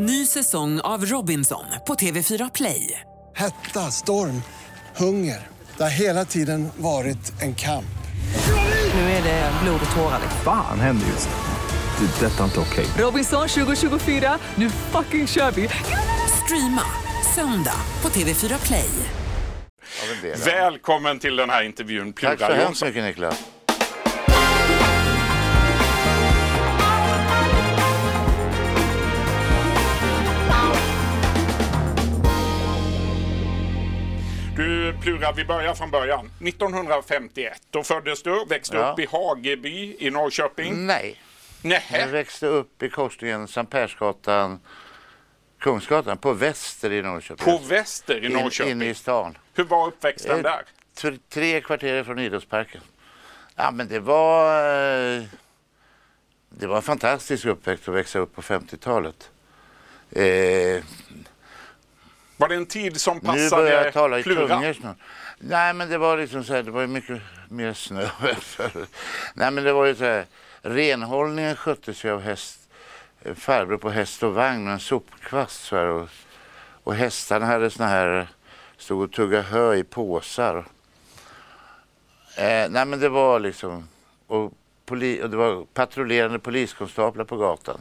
Ny säsong av Robinson på TV4 Play. Hetta, storm, hunger. Det har hela tiden varit en kamp. Nu är det blod och tårar. Fan händer just nu. Det. är Detta är inte okej. Robinson 2024, nu fucking kör vi! Streama söndag på TV4 Play. Välkommen till den här intervjun, Plura Tack så hemskt mycket Niklas. Plura, vi börjar från början. 1951, då föddes du, växte Ja. upp i Hageby i Norrköping. Nej, jag Nähä, växte upp i korsningen Sankt Persgatan, Kungsgatan på Väster i Norrköping. på Väster i In- Norrköping. Inne i stan. Hur var uppväxten Eh, där? Tre, tre kvarter från idrottsparken. Ja men det var... eh, Det var en fantastisk uppväxt att växa upp på 50-talet. Eh, Var det en tid som nu börjar passade jag tala i tungor snart. Nej men det var liksom så här, det var ju mycket mer snö. Nej men det var ju så här, renhållningen sköttes ju av häst, farbror på häst och vagn och en sopkvast så här, och, och hästarna hade såna här, stod och tuggade hö i påsar. Eh, nej men det var liksom, och, poli, och det var patrullerande poliskonstaplar på gatan.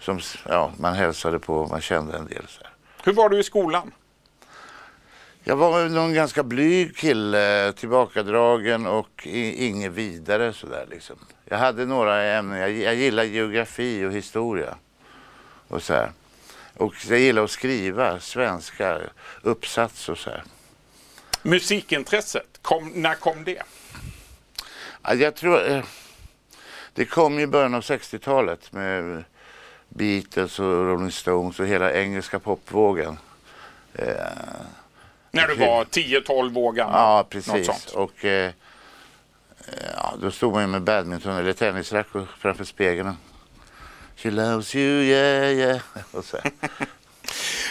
Som ja, man hälsade på, man kände en del så här. Hur var du i skolan? Jag var någon ganska blyg kille, tillbakadragen och inget vidare sådär liksom. Jag hade några ämnen, jag, jag gillar geografi och historia och så här. Och jag gillar att skriva svenska, uppsats och så här. Musikintresset, kom, när kom det? Ja, Jag tror, eh, det kom i början av 60-talet med Beatles och Rolling Stones och hela engelska popvågen. Eh, När du var 10-12 år gammal? Ja, precis. Och eh, ja, då stod man ju med badminton eller tennisracket framför spegeln. She loves you, yeah, yeah. Och så. här.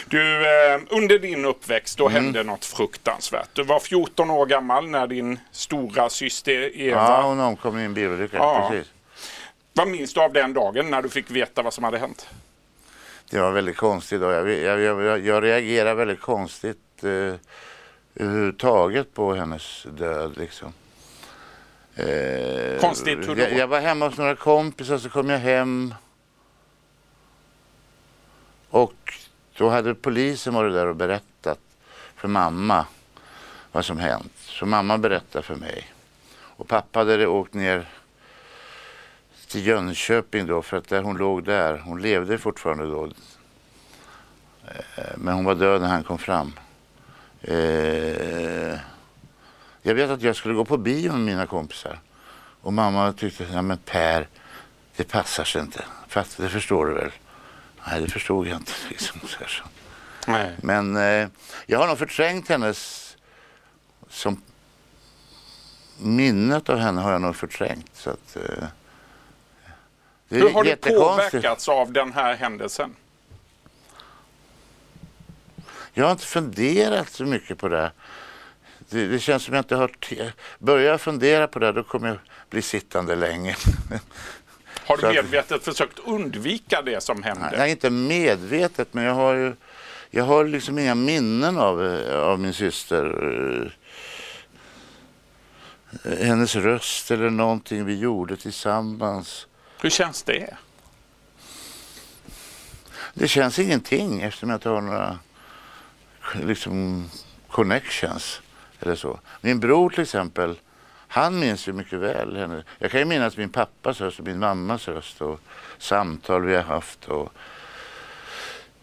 Du, eh, under din uppväxt Mm. då hände något fruktansvärt. Du var 14 år gammal när din stora syster Eva... Ja, hon omkom i en bilolycka. Ja. Precis. Vad minns du av den dagen när du fick veta vad som hade hänt? Det var väldigt konstigt. Då. Jag, jag, jag, jag reagerar väldigt konstigt eh, överhuvudtaget på hennes död. Liksom. Eh, Konstigt, hur då? jag, jag var hemma hos några kompisar, så kom jag hem. Och då hade polisen varit där och berättat för mamma vad som hänt. Så mamma berättade för mig. Och pappa hade åkt ner till Jönköping då, för att där hon låg där, hon levde fortfarande då. Eh, Men hon var död när han kom fram. Eh, Jag vet att jag skulle gå på bio med mina kompisar. Och mamma tyckte, ja men Per, det passar sig inte. Fatt, det förstår du väl? Nej, det förstod jag inte. Liksom, så. Nej. Men eh, jag har nog förträngt hennes... Som minnet av henne har jag nog förträngt. Så att, eh, Hur har du påverkats av den här händelsen? Jag har inte funderat så mycket på det. Det, det känns som jag inte har... Börjar jag fundera på det då kommer jag bli sittande länge. Har du medvetet försökt undvika det som hände? Jag är inte medvetet men jag har ju... Jag har liksom inga minnen av, av min syster. Eh, Hennes röst eller någonting vi gjorde tillsammans. Hur känns det? Det känns ingenting eftersom jag inte har några liksom, connections eller så. Min bror till exempel, han minns ju mycket väl henne. Jag kan ju minnas min pappas röst och min mammas röst och samtal vi har haft. Och,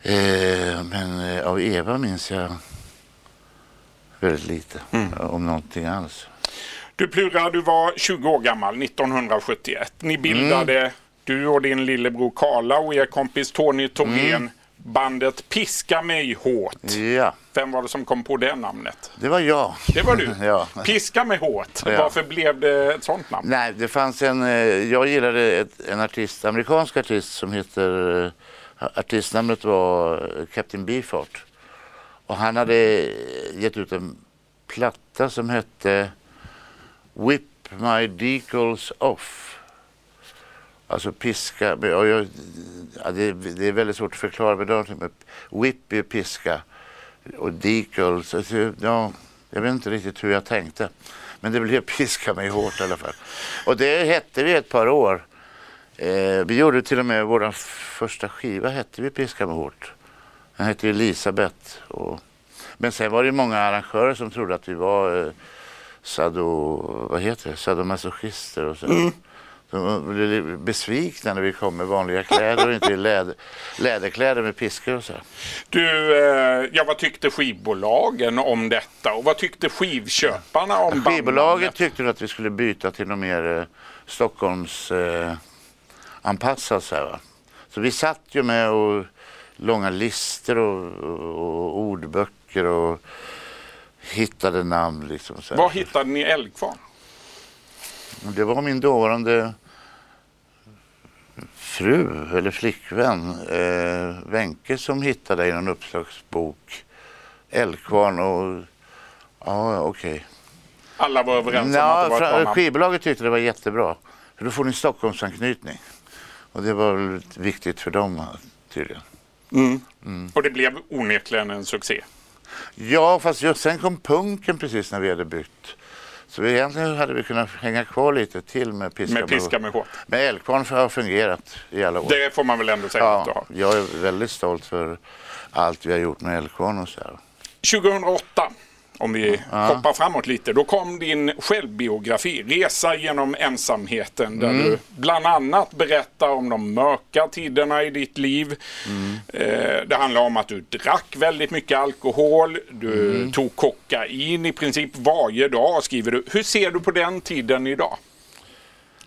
eh, men eh, av Eva minns jag väldigt lite, om någonting alls. Du Plura, du var 20 år gammal 1971. Ni bildade, Mm. du och din lillebror Karla och er kompis Tony Thorén, bandet Piska mig hårt. Ja, Vem var det som kom på det namnet? det var jag. Det var du. Ja. Piska mig hårt. Ja. Varför blev det ett sånt namn? Nej, det fanns en, eh, jag gillade ett, en artist, amerikansk artist som heter, eh, artistnamnet var eh, Captain Beefheart. Och han hade gett ut en platta som hette Whip My Decals Off. Alltså piska, Och jag, ja, det, det är väldigt svårt att förklara. Men det whip är piska och decals. Alltså, ja, jag vet inte riktigt hur jag tänkte. Men det blev piska mig hårt i alla fall. Och det hette vi ett par år. Eh, vi gjorde till och med vår första skiva hette vi Piska mig hårt. Den hette Elisabeth. Och, men sen var det många arrangörer som trodde att vi var eh, sado, vad heter det? sadomasochister och så. Mm. De blev besvikna när vi kom med vanliga kläder och inte i läder, läderkläder med piskor och så. Du, eh, ja, vad tyckte skivbolagen om detta och vad tyckte skivköparna om bandet? Skivbolaget tyckte att vi skulle byta till något mer eh, Stockholms eh, anpassat. Så, här, va? så vi satt ju med och långa listor och, och, och ordböcker och hittade namn. Liksom, så här. Var hittade ni Eldkvarn? Det var min dåvarande fru eller flickvän, eh, Wenke, som hittade i någon uppslagsbok Eldkvarn och ja, okej. Okay. Alla var överens ja, om att det var ett Skivbolaget tyckte det var jättebra. För då får ni Stockholmsanknytning. Och det var viktigt för dem tydligen. Mm. Mm. Och det blev onekligen en succé. Ja, fast just sen kom punken precis när vi hade byggt. Så egentligen hade vi kunnat hänga kvar lite till med Piska med, piska med hårt. Men Älvkvarn har fungerat i alla år. Det får man väl ändå säga ja, att. Jag är väldigt stolt för allt vi har gjort med Älvkvarn och så här. 2008 om vi ja. hoppar framåt lite. Då kom din självbiografi, Resa genom ensamheten, där mm. du bland annat berättar om de mörka tiderna i ditt liv. Mm. Eh, det handlar om att du drack väldigt mycket alkohol, du mm. tog kokain i princip varje dag, skriver du. Hur ser du på den tiden idag?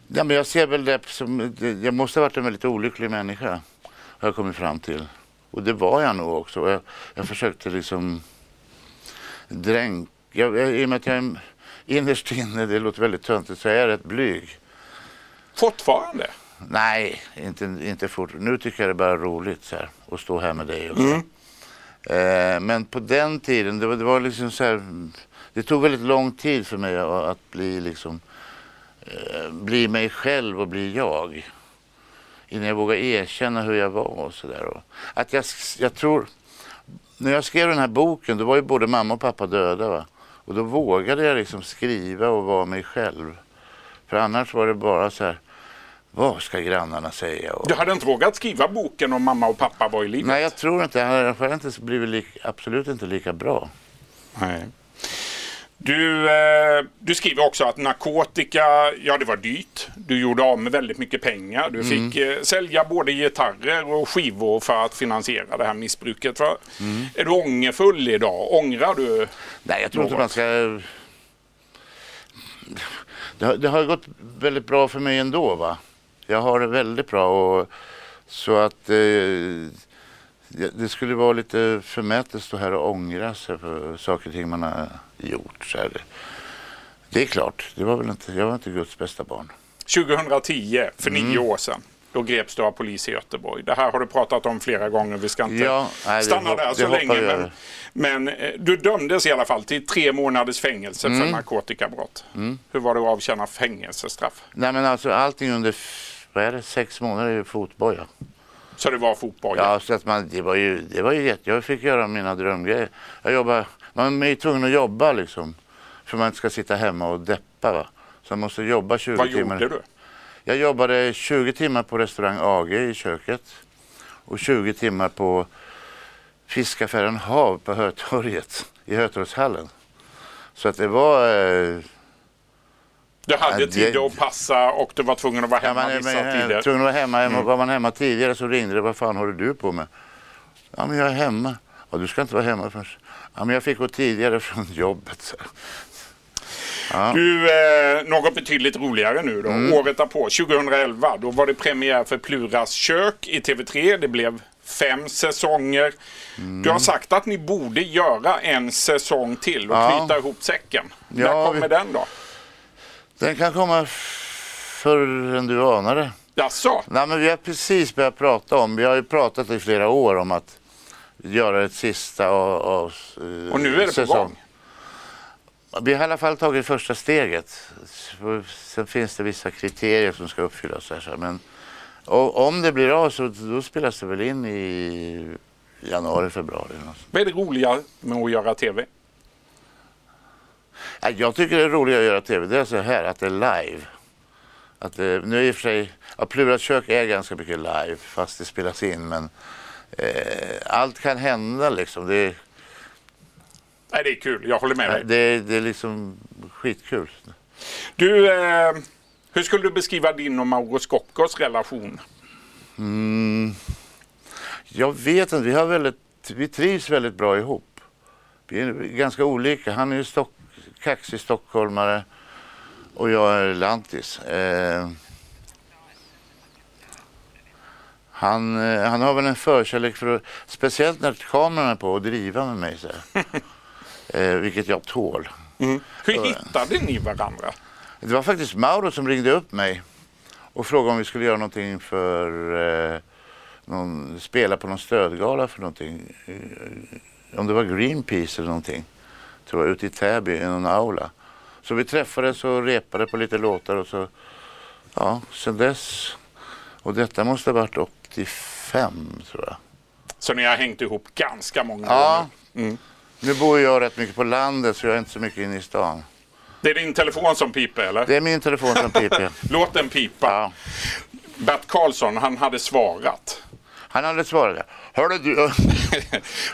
Ja, men jag ser väl det som, jag måste ha varit en väldigt olycklig människa, har jag kommit fram till. Och det var jag nog också. Jag, jag försökte liksom dränk... Jag, I och med att jag är innerst inne, det låter väldigt töntigt, så är jag rätt blyg. Fortfarande? Nej, inte, inte fort. Nu tycker jag det är bara roligt så här, att stå här med dig. Och mm. eh, men på den tiden, det var, det var liksom så här, det tog väldigt lång tid för mig att, att bli liksom eh, bli mig själv och bli jag. Innan jag vågade erkänna hur jag var och sådär. Att jag, jag tror, när jag skrev den här boken då var ju både mamma och pappa döda. Va? Och då vågade jag liksom skriva och vara mig själv. För annars var det bara så här, vad ska grannarna säga? Och... Du hade inte vågat skriva boken om mamma och pappa var i livet? Nej, jag tror inte. Det hade inte blivit lika, absolut inte lika bra. Nej. Du, eh, du skriver också att narkotika, ja det var dyrt. Du gjorde av med väldigt mycket pengar. Du mm. fick eh, sälja både gitarrer och skivor för att finansiera det här missbruket. Mm. Är du ångerfull idag? Ångrar du? Nej, jag tror något? inte man ska... Det har, det har gått väldigt bra för mig ändå. va. Jag har det väldigt bra. Och, så att... Eh, det skulle vara lite förmätet att stå här och ångra sig för saker och ting man har gjort. Så här. Det är klart, det var väl inte, jag var inte Guds bästa barn. 2010, för mm. nio år sedan, då greps du av polis i Göteborg. Det här har du pratat om flera gånger, vi ska inte ja, nej, stanna där så länge. Men, men, eh, du dömdes i alla fall till tre månaders fängelse mm. för narkotikabrott. Mm. Hur var det att avtjäna fängelsestraff? Nej men alltså allting under vad är det, sex månader är fotboja. Så det var fotboja? Ja, så att man, det var ju, det var ju jätte, jag fick göra mina drömgrejer. Jag jobbade man är tvungen att jobba liksom. För man inte ska sitta hemma och deppa. Va? Så man måste jobba 20 Vad timmar. Vad gjorde du? Jag jobbade 20 timmar på restaurang AG i köket. Och 20 timmar på fiskaffären Hav på Hötorget. I Hötorgshallen. Så att det var... Eh, du hade ja, tid att passa och du var tvungen att vara hemma ja, man, vissa man, tider. Tvungen att vara hemma. Mm. Var man hemma tidigare så ringde det. Vad fan håller du på med? Ja men jag är hemma. Ja, du ska inte vara hemma förrän... Ja, men jag fick gå tidigare från jobbet. Ja. Du, eh, något betydligt roligare nu då. Mm. Året därpå, 2011, då var det premiär för Pluras kök i TV3. Det blev fem säsonger. Mm. Du har sagt att ni borde göra en säsong till och ja. knyta ihop säcken. Ja, När kommer vi... den då? Den kan komma förr än du anar det. Jaså? Nej, men vi har precis börjat prata om, vi har ju pratat i flera år om att göra ett sista av, av eh, Och nu är det säsong. på gång? Vi har i alla fall tagit första steget. Sen finns det vissa kriterier som ska uppfyllas. Här, men om det blir av så då spelas det väl in i januari, februari. Vad är det roliga med att göra tv? Ja, Jag tycker det är roligt att göra tv. Det är så här att det är live. Att det, nu i och för sig, ja, Plurat kök är ganska mycket live fast det spelas in. Men eh, allt kan hända liksom. Det, Nej, det är kul, jag håller med dig. det, det är liksom skitkul. Du, eh, hur skulle du beskriva din och Mauro Scoccos relation? Jag vet inte, vi, har väldigt, vi trivs väldigt bra ihop. Vi är ganska olika. Han är ju stock, kaxig stockholmare och jag är lantis. Eh, han, eh, han har väl en förkärlek för att, speciellt när kameran är på, att driva med mig. Så eh, vilket jag tål. Hur hittade ni varandra? Det var faktiskt Mauro som ringde upp mig och frågade om vi skulle göra någonting för eh, någon, spela på någon stödgala för någonting. Eh, om det var Greenpeace eller någonting. Tror jag, ute i Täby i någon aula. Så vi träffades och repade på lite låtar och så, ja, sen dess. Och detta måste ha varit 85 tror jag. Så ni har hängt ihop ganska många Ja. år nu. Nu bor jag rätt mycket på landet så jag är inte så mycket inne i stan. Det är din telefon som piper eller? Det är min telefon som piper. Låt den pipa. Ja. Bert Karlsson, han hade svarat. Han hade svarat. Hörde du,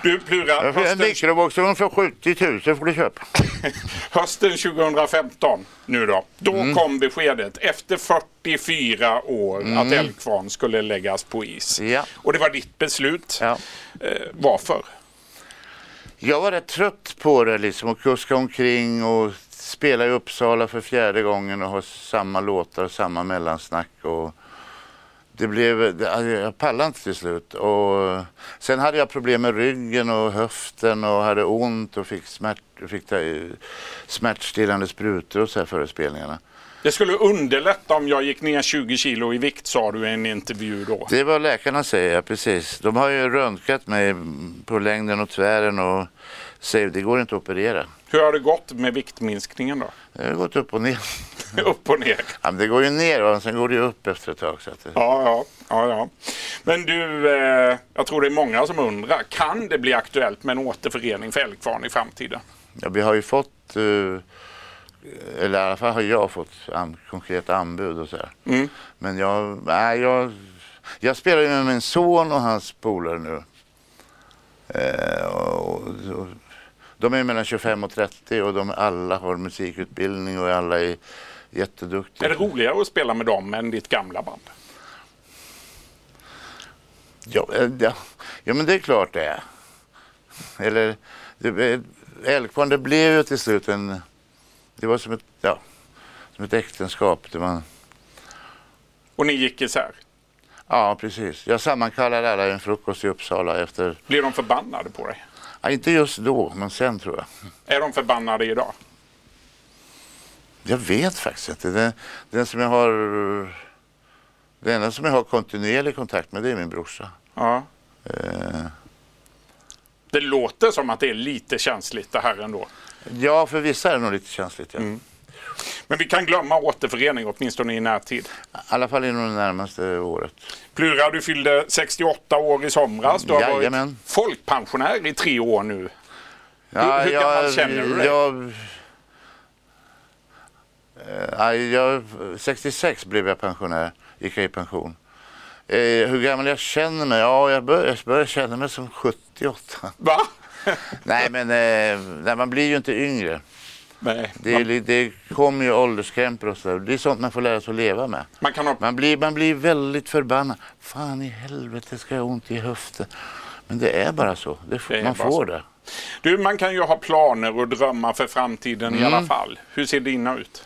Du Plura, en hösten, mikrovågsugn för 70 000 får du köpa. hösten 2015 nu då. Då Mm. kom beskedet efter 44 år att Älvkvarn skulle läggas på is. Mm. Ja. Och det var ditt beslut. Ja. Eh, varför? Jag var rätt trött på det liksom att kuska omkring och spela i Uppsala för fjärde gången och ha samma låtar och samma mellansnack. Och det blev, det- jag pallade inte till slut. Och sen hade jag problem med ryggen och höften och hade ont och fick, smärt, fick eh, smärtstillande sprutor och så här före spelningarna. Det skulle underlätta om jag gick ner 20 kilo i vikt sa du i en intervju då. Det är vad läkarna säger, precis. De har ju röntgat mig på längden och tvären och säger det går inte att operera. Hur har det gått med viktminskningen då? Det har gått upp och ner. Upp och ner. Ja, det går ju ner och sen går det ju upp efter ett tag. Så det... Ja, ja, ja, ja. Men du, eh, jag tror det är många som undrar. Kan det bli aktuellt med en återförening för Älvkvarn i framtiden? Ja, vi har ju fått, eh, eller i alla fall har jag fått an, konkreta anbud och så här. Mm. Men jag, nej, jag, jag spelar ju med min son och hans polare nu. Eh, och, och, de är mellan 25 och 30 och de alla har musikutbildning och alla är jätteduktiga. Är det roligare att spela med dem än ditt gamla band? Ja, eh, ja, ja, men det är klart det är. Eller, Älvkvarn, det blev ju till slut en... Det var som ett, ja, som ett äktenskap. Det var, Och ni gick isär? ja, precis. Jag sammankallade alla i en frukost i Uppsala efter... Blir de förbannade på dig? Ja, inte just då, men sen tror jag. Är de förbannade idag? Jag vet faktiskt inte. Den, den som jag har... Den enda som jag har kontinuerlig kontakt med det är min brorsa. Ja. Eh, Det låter som att det är lite känsligt det här ändå. ja, för vissa är det nog lite känsligt. Ja. Men vi kan glömma återförening åtminstone i närtid. I alla fall inom det närmaste året. Plura, du fyllde 68 år i somras. Du har Jajamän. varit folkpensionär i tre år nu. Ja, hur jag- gammal känner du dig? Jag, jag, 66 blev jag pensionär, gick jag i pension. Eh, hur gammal jag känner mig? Ja, jag börjar, börjar känna mig som 78. Va? nej, men eh, nej, man blir ju inte yngre. Nej. Det, li- det kommer ju ålderskrämpor och sådär. Det är sånt man får lära sig att leva med. Man kan Man blir, man blir väldigt förbannad. Fan i helvete ska jag ha ont i höften. Men det är bara så. Det, Det man får så. det. Du, man kan ju ha planer och drömmar för framtiden i alla fall. Hur ser dina ut?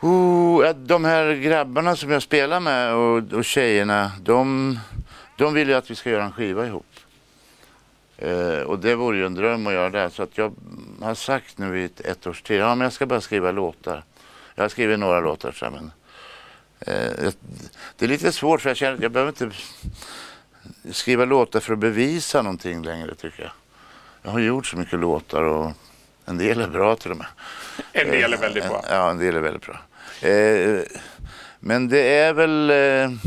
Oh, de här grabbarna som jag spelar med och, och tjejerna, de, de vill ju att vi ska göra en skiva ihop. Eh, och det vore ju en dröm att göra det. Så att jag har sagt nu i ett, ett års tid, ja men jag ska bara skriva låtar. Jag har skrivit några låtar så men eh, det är lite svårt för jag känner att jag behöver inte skriva låtar för att bevisa någonting längre tycker jag. Jag har gjort så mycket låtar och en del är bra till och med. En del är väldigt bra. Ja, en del är väldigt bra. Eh, men det är väl... Eh,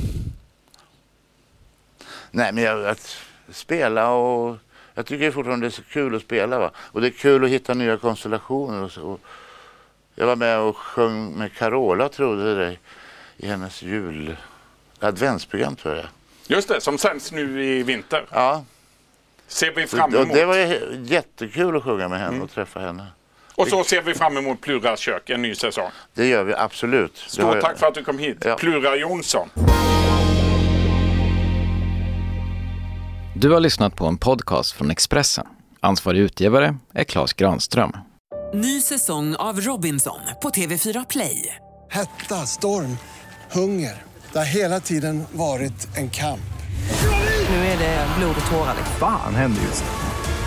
Nej, men jag, att spela och jag tycker fortfarande det är så kul att spela. Va? Och det är kul att hitta nya konstellationer. Och så. Och jag var med och sjöng med Carola, trodde det, i hennes jul... Adventsprogram tror jag. Just det, som sänds nu i vinter. Ja, Ser vi fram emot. det var jättekul att sjunga med henne och träffa henne. Och så ser vi fram emot Plura kök, en ny säsong. Det gör vi absolut. Stort jag- tack för att du kom hit. Ja. Plura Jonsson. Du har lyssnat på en podcast från Expressen. Ansvarig utgivare är Klas Granström. Ny säsong av Robinson på TV4 Play. Hetta, storm, hunger. Det har hela tiden varit en kamp. Nu är det blod och tårar. liksom. Fan händer just